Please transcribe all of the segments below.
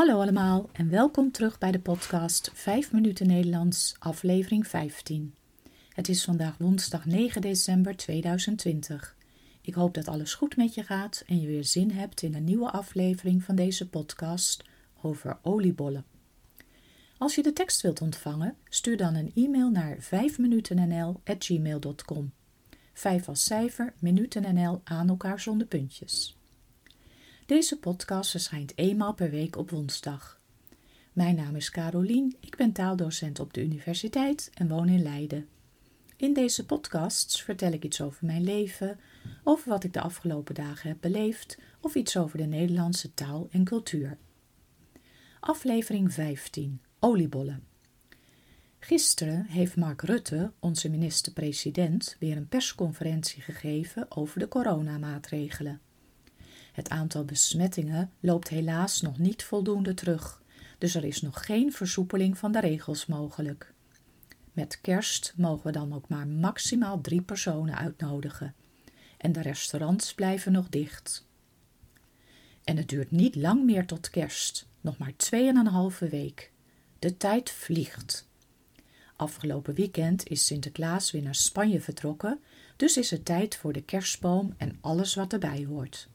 Hallo allemaal en welkom terug bij de podcast 5 minuten Nederlands, aflevering 15. Het is vandaag woensdag 9 december 2020. Ik hoop dat alles goed met je gaat en je weer zin hebt in een nieuwe aflevering van deze podcast over oliebollen. Als je de tekst wilt ontvangen, stuur dan een e-mail naar 5minutennl@gmail.com. 5 als cijfer, minutennl aan elkaar zonder puntjes. Deze podcast verschijnt eenmaal per week op woensdag. Mijn naam is Carolien, ik ben taaldocent op de universiteit en woon in Leiden. In deze podcasts vertel ik iets over mijn leven, over wat ik de afgelopen dagen heb beleefd of iets over de Nederlandse taal en cultuur. Aflevering 15: Oliebollen. Gisteren heeft Mark Rutte, onze minister-president, weer een persconferentie gegeven over de coronamaatregelen. Het aantal besmettingen loopt helaas nog niet voldoende terug, dus er is nog geen versoepeling van de regels mogelijk. Met kerst mogen we dan ook maar maximaal drie personen uitnodigen. En de restaurants blijven nog dicht. En het duurt niet lang meer tot kerst, nog maar tweeënhalve week. De tijd vliegt. Afgelopen weekend is Sinterklaas weer naar Spanje vertrokken, dus is het tijd voor de kerstboom en alles wat erbij hoort.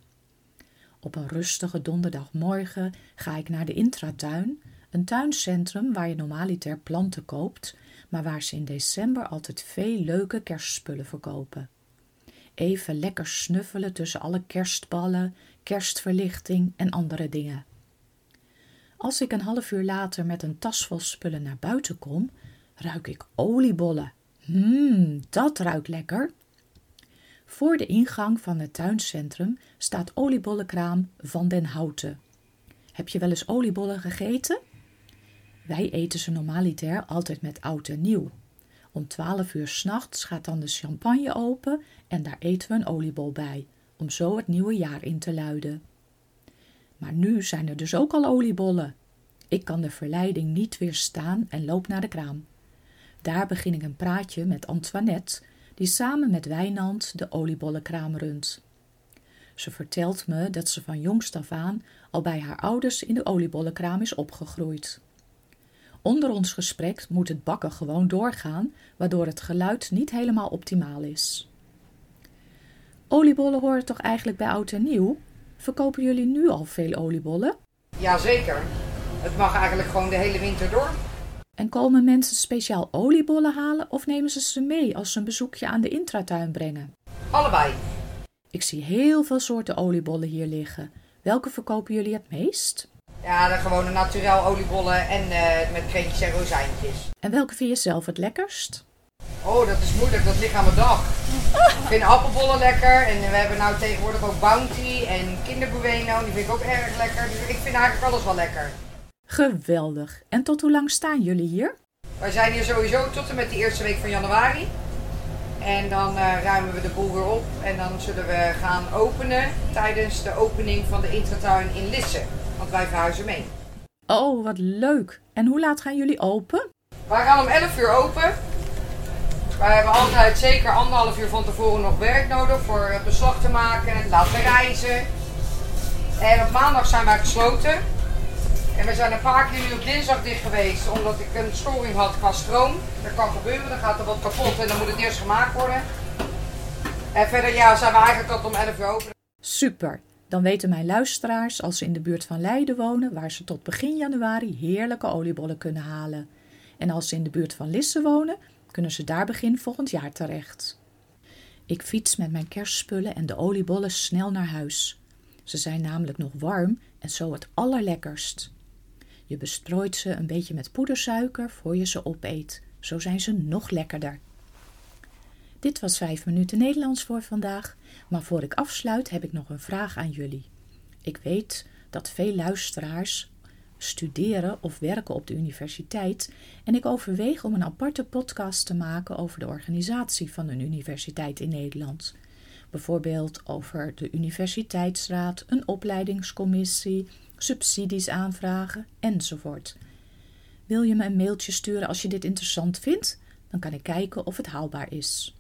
Op een rustige donderdagmorgen ga ik naar de Intratuin, een tuincentrum waar je normaliter planten koopt, maar waar ze in december altijd veel leuke kerstspullen verkopen. Even lekker snuffelen tussen alle kerstballen, kerstverlichting en andere dingen. Als ik een half uur later met een tas vol spullen naar buiten kom, ruik ik oliebollen. Mmm, dat ruikt lekker. Voor de ingang van het tuincentrum staat oliebollenkraam Van den Houten. Heb je wel eens oliebollen gegeten? Wij eten ze normaliter altijd met oud en nieuw. Om twaalf uur s'nachts gaat dan de champagne open en daar eten we een oliebol bij, om zo het nieuwe jaar in te luiden. Maar nu zijn er dus ook al oliebollen. Ik kan de verleiding niet weerstaan en loop naar de kraam. Daar begin ik een praatje met Antoinette, die samen met Wijnand de oliebollenkraam runt. Ze vertelt me dat ze van jongst af aan al bij haar ouders in de oliebollenkraam is opgegroeid. Onder ons gesprek moet het bakken gewoon doorgaan, waardoor het geluid niet helemaal optimaal is. Oliebollen horen toch eigenlijk bij oud en nieuw? Verkopen jullie nu al veel oliebollen? Jazeker. Het mag eigenlijk gewoon de hele winter door. En komen mensen speciaal oliebollen halen of nemen ze ze mee als ze een bezoekje aan de intratuin brengen? Allebei. Ik zie heel veel soorten oliebollen hier liggen. Welke verkopen jullie het meest? Ja, de gewone naturel oliebollen en uh, met kreetjes en rozijntjes. En welke vind je zelf het lekkerst? Oh, dat is moeilijk. Dat ligt aan mijn dag. Ik vind appelbollen lekker. En we hebben nou tegenwoordig ook Bounty en Kinder Bueno. Die vind ik ook erg lekker. Dus ik vind eigenlijk alles wel lekker. Geweldig. En tot hoe lang staan jullie hier? Wij zijn hier sowieso tot en met de eerste week van januari. En dan uh, ruimen we de boel weer op. En dan zullen we gaan openen tijdens de opening van de intratuin in Lisse. Want wij verhuizen mee. Oh, wat leuk. En hoe laat gaan jullie open? Wij gaan om 11 uur open. Wij hebben altijd zeker anderhalf uur van tevoren nog werk nodig voor het beslag te maken, laten reizen. En op maandag zijn wij gesloten. En we zijn een paar keer nu op dinsdag dicht geweest, omdat ik een storing had qua stroom. Dat kan gebeuren, dan gaat er wat kapot en dan moet het eerst gemaakt worden. En verder ja, zijn we eigenlijk tot om 11 uur open. Super. Dan weten mijn luisteraars, als ze in de buurt van Leiden wonen, waar ze tot begin januari heerlijke oliebollen kunnen halen. En als ze in de buurt van Lisse wonen, kunnen ze daar begin volgend jaar terecht. Ik fiets met mijn kerstspullen en de oliebollen snel naar huis. Ze zijn namelijk nog warm en zo het allerlekkerst. Je bestrooit ze een beetje met poedersuiker voor je ze opeet. Zo zijn ze nog lekkerder. Dit was 5 minuten Nederlands voor vandaag, maar voor ik afsluit heb ik nog een vraag aan jullie. Ik weet dat veel luisteraars studeren of werken op de universiteit en ik overweeg om een aparte podcast te maken over de organisatie van een universiteit in Nederland. Bijvoorbeeld over de universiteitsraad, een opleidingscommissie, subsidies aanvragen enzovoort. Wil je me een mailtje sturen als je dit interessant vindt? Dan kan ik kijken of het haalbaar is.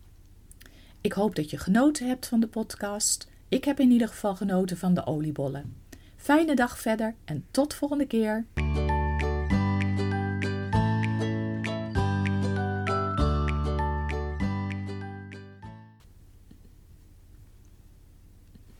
Ik hoop dat je genoten hebt van de podcast. Ik heb in ieder geval genoten van de oliebollen. Fijne dag verder en tot volgende keer.